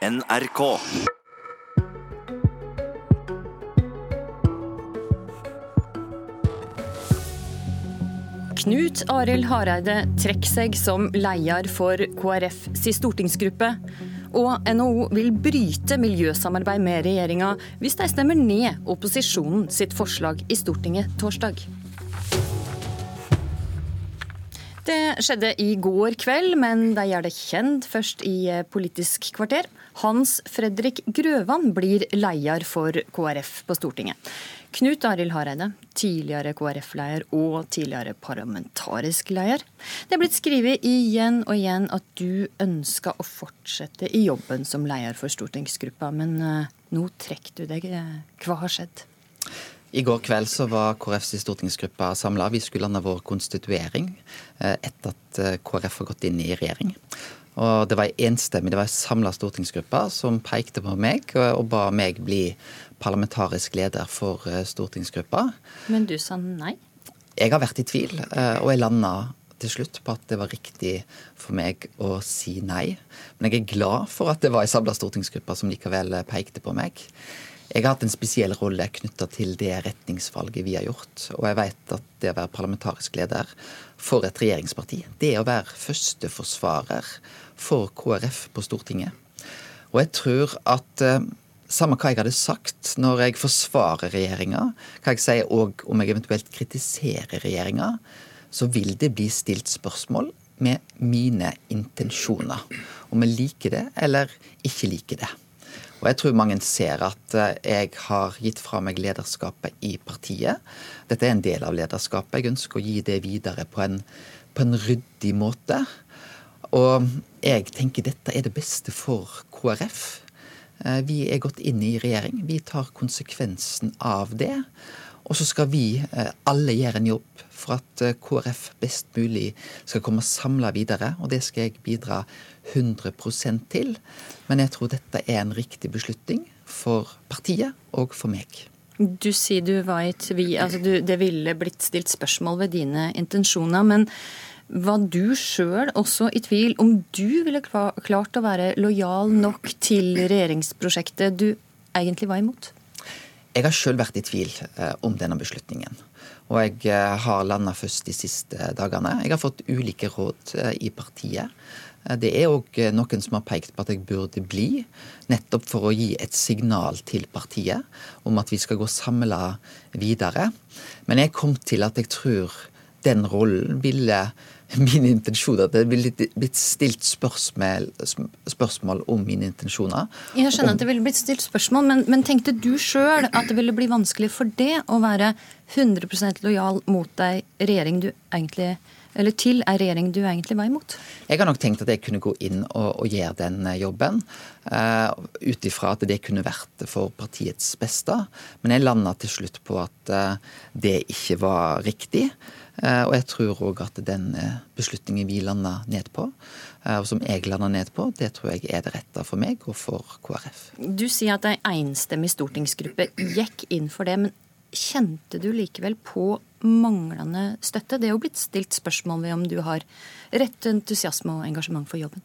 NRK. Knut Arild Hareide trekker seg som leder for KrF si stortingsgruppe. Og NHO vil bryte miljøsamarbeid med regjeringa hvis de stemmer ned opposisjonen sitt forslag i Stortinget torsdag. Det skjedde i går kveld, men de gjør det kjent først i Politisk kvarter. Hans Fredrik Grøvan blir leder for KrF på Stortinget. Knut Arild Hareide, tidligere KrF-leder og tidligere parlamentarisk leder. Det er blitt skrevet igjen og igjen at du ønsker å fortsette i jobben som leder for stortingsgruppa, men uh, nå trekker du deg. Hva har skjedd? I går kveld så var KrFs stortingsgruppe samla. Vi skulle lande vår konstituering eh, etter at eh, KrF har gått inn i regjering. Og Det var enstemmig, det var en samla stortingsgruppe som pekte på meg og ba meg bli parlamentarisk leder for eh, stortingsgruppa. Men du sa nei? Jeg har vært i tvil, og jeg landa til slutt på at det var riktig for meg å si nei. Men jeg er glad for at det var ei samla stortingsgruppe som likevel pekte på meg. Jeg har hatt en spesiell rolle knytta til det retningsvalget vi har gjort. Og jeg vet at det å være parlamentarisk leder for et regjeringsparti, det er å være førsteforsvarer for KrF på Stortinget. Og jeg tror at eh, samme hva jeg hadde sagt når jeg forsvarer regjeringa, hva jeg sier òg om jeg eventuelt kritiserer regjeringa, så vil det bli stilt spørsmål med mine intensjoner. Om jeg liker det eller ikke liker det. Og jeg tror mange ser at eh, jeg har gitt fra meg lederskapet i partiet. Dette er en del av lederskapet. Jeg ønsker å gi det videre på en, på en ryddig måte. Og jeg tenker dette er det beste for KrF. Eh, vi er gått inn i regjering. Vi tar konsekvensen av det. Og så skal vi eh, alle gjøre en jobb for at KrF best mulig skal komme samla videre. Og det skal jeg bidra 100% til. Men jeg tror dette er en riktig beslutning for partiet og for meg. Du sier du var i tvil, altså du, det ville blitt stilt spørsmål ved dine intensjoner. Men var du sjøl også i tvil om du ville klart å være lojal nok til regjeringsprosjektet du egentlig var imot? Jeg har sjøl vært i tvil eh, om denne beslutningen. Og jeg eh, har landa først de siste dagene. Jeg har fått ulike råd eh, i partiet. Eh, det er òg noen som har pekt på at jeg burde bli, nettopp for å gi et signal til partiet om at vi skal gå samla videre. Men jeg kom til at jeg tror den rollen ville Min intensjon at det ville blitt stilt spørsmål, spørsmål, om mine intensjoner. Jeg skjønner at det ville blitt stilt spørsmål, men, men tenkte du sjøl at det ville bli vanskelig for det å være 100% lojal mot ei regjering du egentlig eller til ei regjering du egentlig var imot? Jeg har nok tenkt at jeg kunne gå inn og, og gjøre den eh, jobben. Uh, Ut ifra at det kunne vært for partiets beste. Men jeg landa til slutt på at uh, det ikke var riktig. Uh, og jeg tror òg at den beslutningen vi landa ned på, og som jeg landa ned på, det tror jeg er det rette for meg og for KrF. Du sier at ei enstemmig stortingsgruppe gikk inn for det. men Kjente du likevel på manglende støtte? Det er jo blitt stilt spørsmål ved om du har rett entusiasme og engasjement for jobben.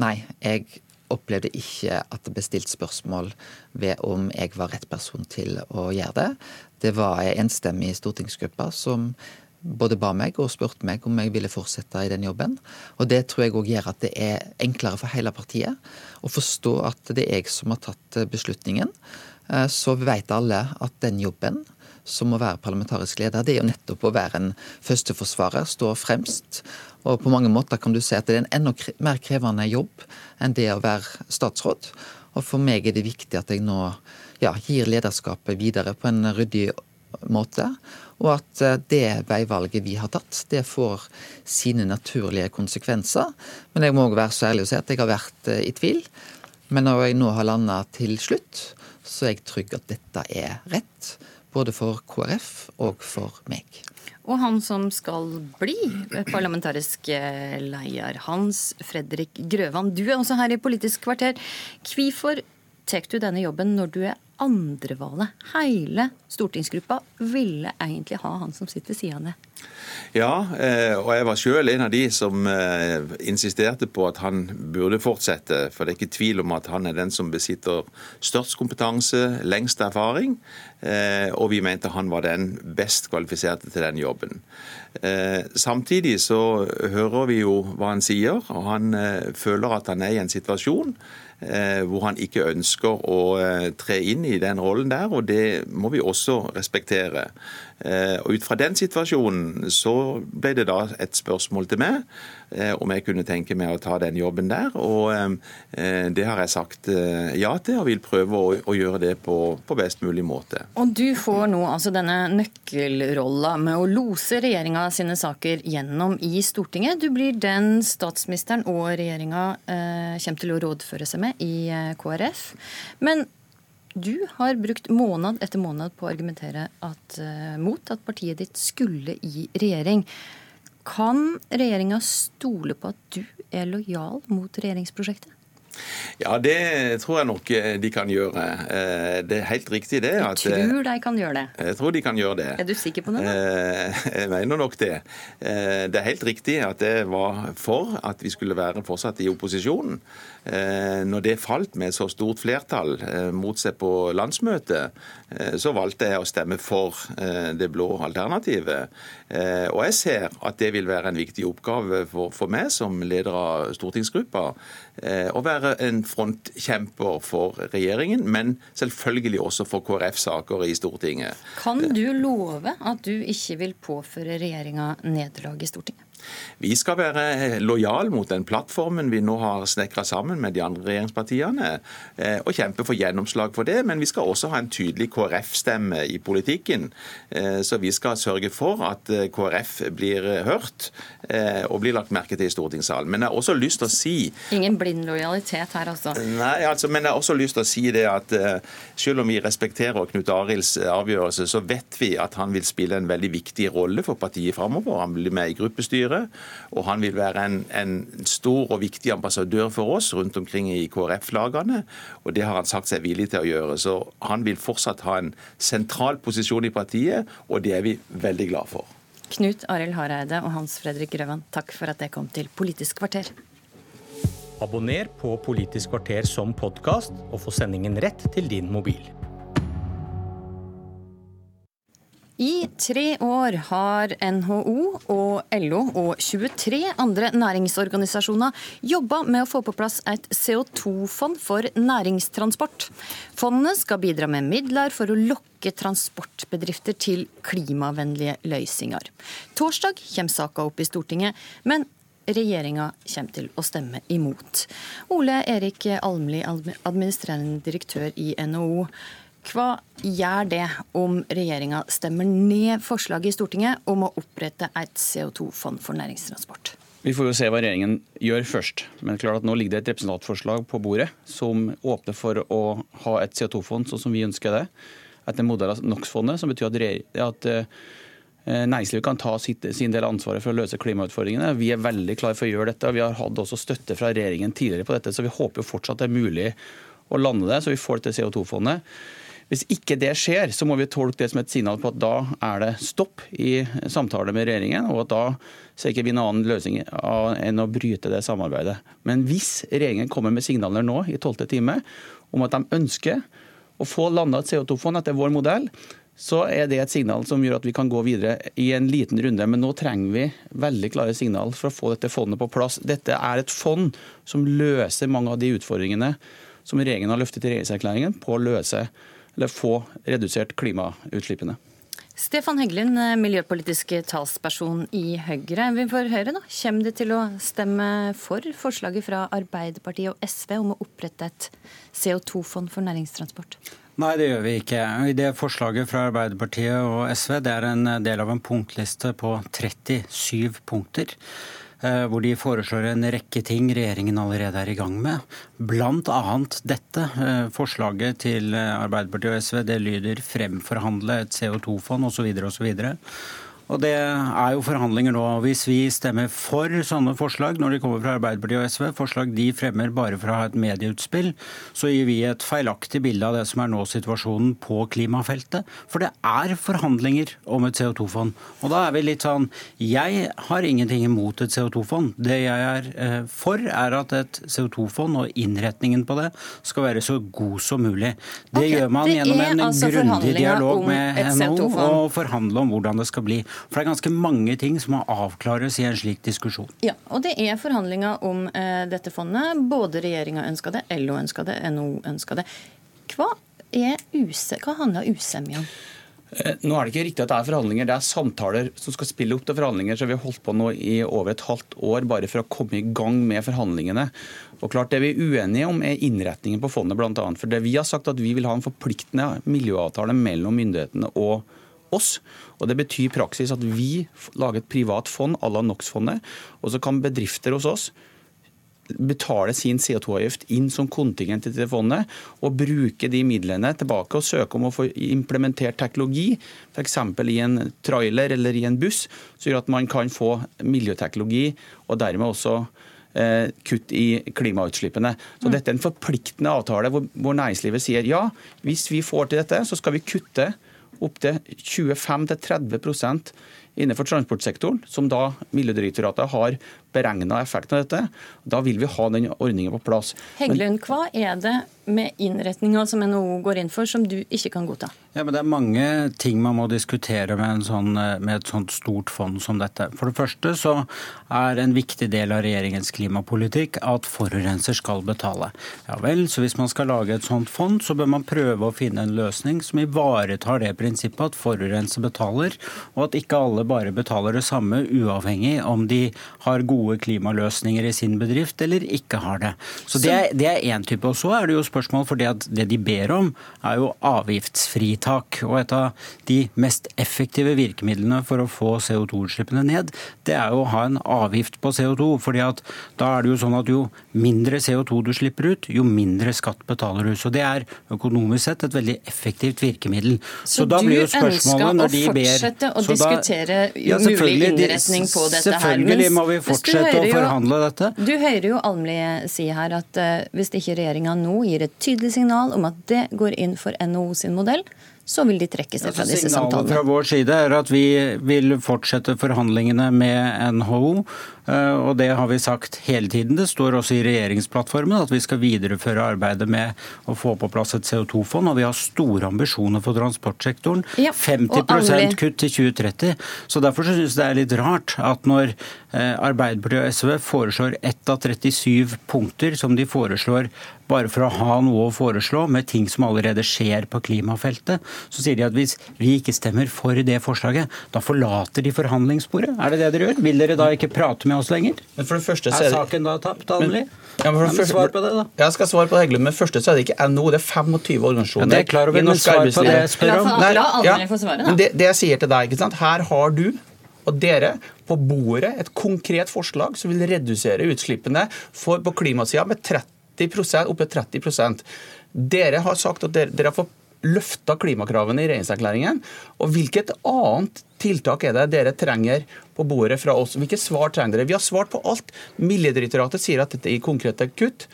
Nei, jeg opplevde ikke at det ble stilt spørsmål ved om jeg var rett person til å gjøre det. Det var ei enstemmig stortingsgruppe som både ba meg og spurte meg om jeg ville fortsette i den jobben. Og det tror jeg òg gjør at det er enklere for hele partiet å forstå at det er jeg som har tatt beslutningen. Eh, så vet alle at den jobben som å være parlamentarisk leder, det er jo nettopp å være en førsteforsvarer, stå fremst. Og på mange måter kan du si at det er en enda mer krevende jobb enn det å være statsråd. Og for meg er det viktig at jeg nå ja, gir lederskapet videre på en ryddig måte. Og at eh, det veivalget vi har tatt, det får sine naturlige konsekvenser. Men jeg må òg være så ærlig å si at jeg har vært eh, i tvil. Men når jeg nå har landa til slutt, så er jeg trygg at dette er rett. Både for KrF og for meg. Og han som skal bli parlamentarisk eh, leder, Hans Fredrik Grøvan. Du er også her i Politisk kvarter. Hvorfor tar du denne jobben når du er andrevalget? Hele stortingsgruppa ville egentlig ha han som sitter ved siden av deg. Ja, eh, og jeg var selv en av de som eh, insisterte på at han burde fortsette. For det er ikke tvil om at han er den som besitter størst kompetanse, lengst erfaring. Eh, og vi mente han var den best kvalifiserte til den jobben. Samtidig så hører vi jo hva han sier, og han føler at han er i en situasjon hvor han ikke ønsker å tre inn i den rollen der, og det må vi også respektere. Eh, og Ut fra den situasjonen så ble det da et spørsmål til meg eh, om jeg kunne tenke meg å ta den jobben der. Og eh, det har jeg sagt ja til, og vil prøve å gjøre det på, best mulig måte. Og du får nå altså denne nøkkelrolla med å lose regjeringa sine saker gjennom i Stortinget. Du blir den statsministeren og regjeringa kommer til å rådføre seg med i KrF. Men du har brukt måned etter måned på å argumentere at, uh, mot at partiet ditt skulle i regjering. Kan regjeringa stole på at du er lojal mot regjeringsprosjektet? Ja, det tror jeg nok eh, de kan gjøre. Eh, det er helt riktig det. At, du tror de kan gjøre det? Jeg tror de kan gjøre det. Er du sikker på det? Da? Jeg mener nok det. Det er helt riktig at jeg var for at vi skulle være fortsatt i opposisjonen. Eh, når det falt med så stort flertall eh, mot seg på landsmøtet, eh, så valgte jeg å stemme for det blå alternativet. Og jeg ser at det vil være en viktig oppgave for, for meg som leder av stortingsgruppa å være en frontkjemper for regjeringen, men selvfølgelig også for KrF-saker i Stortinget. Kan du love at du ikke vil påføre regjeringa nederlag i Stortinget? Vi skal være lojal mot den plattformen vi nå har snekra sammen med de andre regjeringspartiene, eh, og kjempe for gjennomslag for det. Men vi skal også ha en tydelig KrF-stemme i politikken. Eh, så vi skal sørge for at eh, KrF blir hørt og blir lagt merke til i stortingssalen. Men jeg har også lyst til å si Ingen blind lojalitet her, altså? Nei, altså, men jeg har også lyst til å si det at selv om vi respekterer Knut Arilds avgjørelse, så vet vi at han vil spille en veldig viktig rolle for partiet framover. Han blir med i gruppestyret videre. Og han vil være en, en stor og viktig ambassadør for oss rundt omkring i KrF-lagene. Og det har han sagt seg villig til å gjøre. Så han vil fortsatt ha en sentral posisjon i partiet, og det er vi veldig glad for. Knut Arild Hareide og Hans Fredrik Grøvan, takk for at det kom til Politisk kvarter. Abonner på Politisk kvarter som podkast, og få sendingen rett til din mobil. I tre år har NHO og LO og 23 andre næringsorganisasjoner jobba med å få på plass et CO2-fond for næringstransport. Fondet skal bidra med midler for å lokke transportbedrifter til klimavennlige løsninger. Torsdag kommer saka opp i Stortinget, men regjeringa kommer til å stemme imot. Ole Erik Almli, administrerende direktør i NHO. Hva gjør det om regjeringa stemmer ned forslaget i Stortinget om å opprette et CO2-fond for næringstransport? Vi får jo se hva regjeringen gjør først. Men klart at nå ligger det et representantforslag på bordet som åpner for å ha et CO2-fond sånn som vi ønsker det. Etter modell av NOx-fondet, som betyr at, eh, næringslivet kan ta sin del av ansvaret for å løse klimautfordringene. Vi er veldig klare for å gjøre dette. Vi har hatt også støtte fra regjeringen tidligere på dette, så vi håper fortsatt det er mulig å lande det, så vi får dette CO2-fondet. Hvis ikke det skjer, så må vi tolke det som et signal på at da er det stopp i samtaler med regjeringen, og at da ser ikke vi en annen løsning enn å bryte det samarbeidet. Men hvis regjeringen kommer med signaler nå i tolvte time om at de ønsker å få landa et CO2-fond etter vår modell, så er det et signal som gjør at vi kan gå videre i en liten runde. Men nå trenger vi veldig klare signal for å få dette fondet på plass. Dette er et fond som løser mange av de utfordringene som regjeringen har løftet i regjeringserklæringen på å løse eller få redusert klimautslippene. Stefan Heggelund, miljøpolitisk talsperson i Høyre. Vi får høre da. Kommer det til å stemme for forslaget fra Arbeiderpartiet og SV om å opprette et CO2-fond for næringstransport? Nei, det gjør vi ikke. I det Forslaget fra Arbeiderpartiet og SV det er en del av en punktliste på 37 punkter. Eh, hvor de foreslår en rekke ting regjeringen allerede er i gang med. Bl.a. dette. Eh, forslaget til Arbeiderpartiet og SV det lyder 'fremforhandle et CO2-fond' osv. osv. Og Det er jo forhandlinger nå. Hvis vi stemmer for sånne forslag når de kommer fra Arbeiderpartiet og SV, forslag de fremmer bare for å ha et medieutspill, så gir vi et feilaktig bilde av det som er nå situasjonen på klimafeltet. For det er forhandlinger om et CO2-fond. Og da er vi litt sånn Jeg har ingenting imot et CO2-fond. Det jeg er eh, for, er at et CO2-fond og innretningen på det skal være så god som mulig. Det okay, gjør man gjennom en altså grundig dialog med NHO og forhandle om hvordan det skal bli. For det er ganske mange ting som må avklares i en slik diskusjon. Ja, og det er forhandlinger om eh, dette fondet. Både regjeringa ønska det, LO ønska det, NHO ønska det. Hva, er use, hva handler usemja om? Eh, nå er det ikke riktig at det er forhandlinger, det er samtaler som skal spille opp til forhandlinger. så Vi har holdt på nå i over et halvt år bare for å komme i gang med forhandlingene. Og klart Det vi er uenige om, er innretningen på fondet, bl.a. For det vi har sagt at vi vil ha en forpliktende miljøavtale mellom myndighetene og oss. Og Det betyr i praksis at vi lager et privat fond à la NOx-fondet, og så kan bedrifter hos oss betale sin CO2-avgift inn som kontingent til det fondet, og bruke de midlene tilbake og søke om å få implementert teknologi, f.eks. i en trailer eller i en buss, så gjør at man kan få miljøteknologi og dermed også eh, kutt i klimautslippene. Så Dette er en forpliktende avtale hvor, hvor næringslivet sier ja, hvis vi får til dette, så skal vi kutte opptil 25-30% innenfor transportsektoren, som da Miljødirektoratet har beregna effekten av dette. Da vil vi ha den ordningen på plass. Heggelund, hva er det med innretninga som NHO går inn for, som du ikke kan godta? Ja, men Det er mange ting man må diskutere med, sånn, med, et sånt stort fond som dette. For det første så er en viktig del av regjeringens klimapolitikk at forurenser skal betale. Ja vel, så Hvis man skal lage et sånt fond, så bør man prøve å finne en løsning som ivaretar det prinsippet at forurenser betaler, og at ikke alle bare betaler det samme, uavhengig om de har gode klimaløsninger i sin bedrift eller ikke har det. Så Det er én type. Og så er det jo spørsmål, for det, det de ber om, er jo avgiftsfritak. Og et av de mest effektive virkemidlene for å få CO2-utslippene ned, det er jo å ha en avgift på CO2. fordi at da er det jo sånn at jo mindre CO2 du slipper ut, jo mindre skatt betaler du. Så det er økonomisk sett et veldig effektivt virkemiddel. Så, så da blir jo spørsmålet når de ber Så du ønsker å fortsette å diskutere ja, mulig innretning på dette her. Selvfølgelig må vi fortsette å forhandle dette. Du hører jo Almli si her at uh, hvis ikke regjeringa nå gir et tydelig signal om at det går inn for NHO sin modell, så vil de trekke seg fra ja, disse samtalene. Fra vår side er at vi vil fortsette forhandlingene med NHO. Eh, og det har vi sagt hele tiden. Det står også i regjeringsplattformen at vi skal videreføre arbeidet med å få på plass et CO2-fond. Og vi har store ambisjoner for transportsektoren. Ja, 50% kutt til 2030. Så derfor synes jeg det er litt rart at når eh, Arbeiderpartiet og SV foreslår ett av 37 punkter som de foreslår bare for å ha noe å foreslå med ting som allerede skjer på klimafeltet, så sier de at hvis vi ikke stemmer for det forslaget, da forlater de forhandlingsbordet. Er det det dere gjør? Vil dere da ikke prate med oss lenger? Men for det første så er, er saken da tapt, Almli? Ja, men for svar på det, da. Jeg skal svare på det, Heggelund. Men først så er det ikke NHO, det er 25 organisasjoner. Ja, det er klar over, men svar på det jeg spør om. Nei, ja, men det, det jeg sier til deg, ikke sant? her har du og dere på bordet et konkret forslag som vil redusere utslippene for, på klimasida med 30 opp til 30% Dere har sagt at dere, dere har fått løfta klimakravene i regjeringserklæringen. Og hvilket annet tiltak er det dere trenger på bordet fra oss? Hvilke svar trenger dere? Vi har svart på alt. Miljødirektoratet sier at dette er konkrete kutt.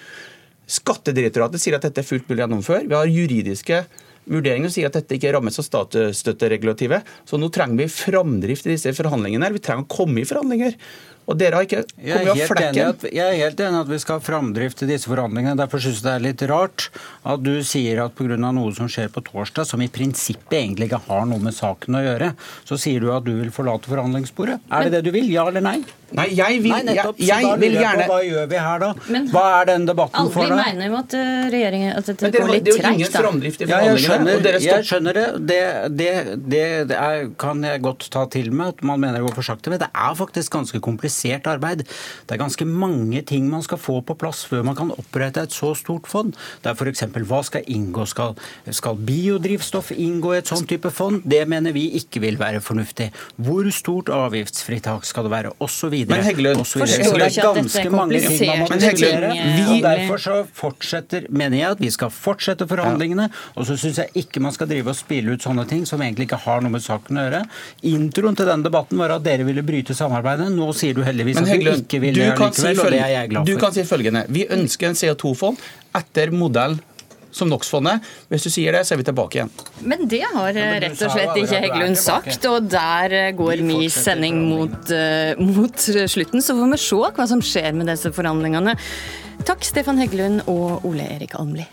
Skattedirektoratet sier at dette er fullt mulig å gjennomføre. Vi har juridiske vurderinger som sier at dette ikke rammes av statsstøtteregulativet. Så nå trenger vi framdrift i disse forhandlingene. Vi trenger å komme i forhandlinger. Og dere har ikke kommet av flekken. At, jeg er helt enig at vi skal ha framdrift i disse forhandlingene. Derfor syns jeg det er litt rart at du sier at pga. noe som skjer på torsdag, som i prinsippet egentlig ikke har noe med saken å gjøre, så sier du at du vil forlate forhandlingsbordet. Er det det du vil? Ja eller nei? Nei, jeg vil, nei, nettopp, jeg, jeg vil gjerne Hva gjør vi her da? Men, hva er den debatten for da? Aldri mener jo at eh, regjeringen at dette går litt tregt. Det er jo ingen framdrift i forhandlingene. Ja, jeg, jeg skjønner det. Det, det, det, det er, kan jeg godt ta til med at man mener det går for sakte. Men det er faktisk ganske komplisert arbeid. Det er ganske mange ting man skal få på plass før man kan opprette et så stort fond. Det er f.eks. hva skal inngå? Skal, skal biodrivstoff inngå i et sånt type fond? Det mener vi ikke vil være fornuftig. Hvor stort avgiftsfritak skal det være? Osv. videre. Men Heggelund, det er ganske mange ting man må diskutere. Og vi- Derfor så fortsetter, mener jeg at vi skal fortsette forhandlingene. Og så syns jeg ikke man skal drive og spille ut sånne ting som egentlig ikke har noe med saken å gjøre. Introen til den debatten var at dere ville bryte samarbeidet. Nå sier du heldigvis Men at du ikke vil du det likevel, si og det er jeg glad for. du kan si følgende. Vi ønsker en CO2-fond etter modell som NOx-fondet. Hvis du sier det, så er vi tilbake igjen. Men det har men rett og slett ikke Heggelund sagt, og der eh, går min sending mot, eh, mot slutten. Så får vi se hva som skjer med disse forhandlingene. Takk, Stefan Heggelund og Ole Erik Almli.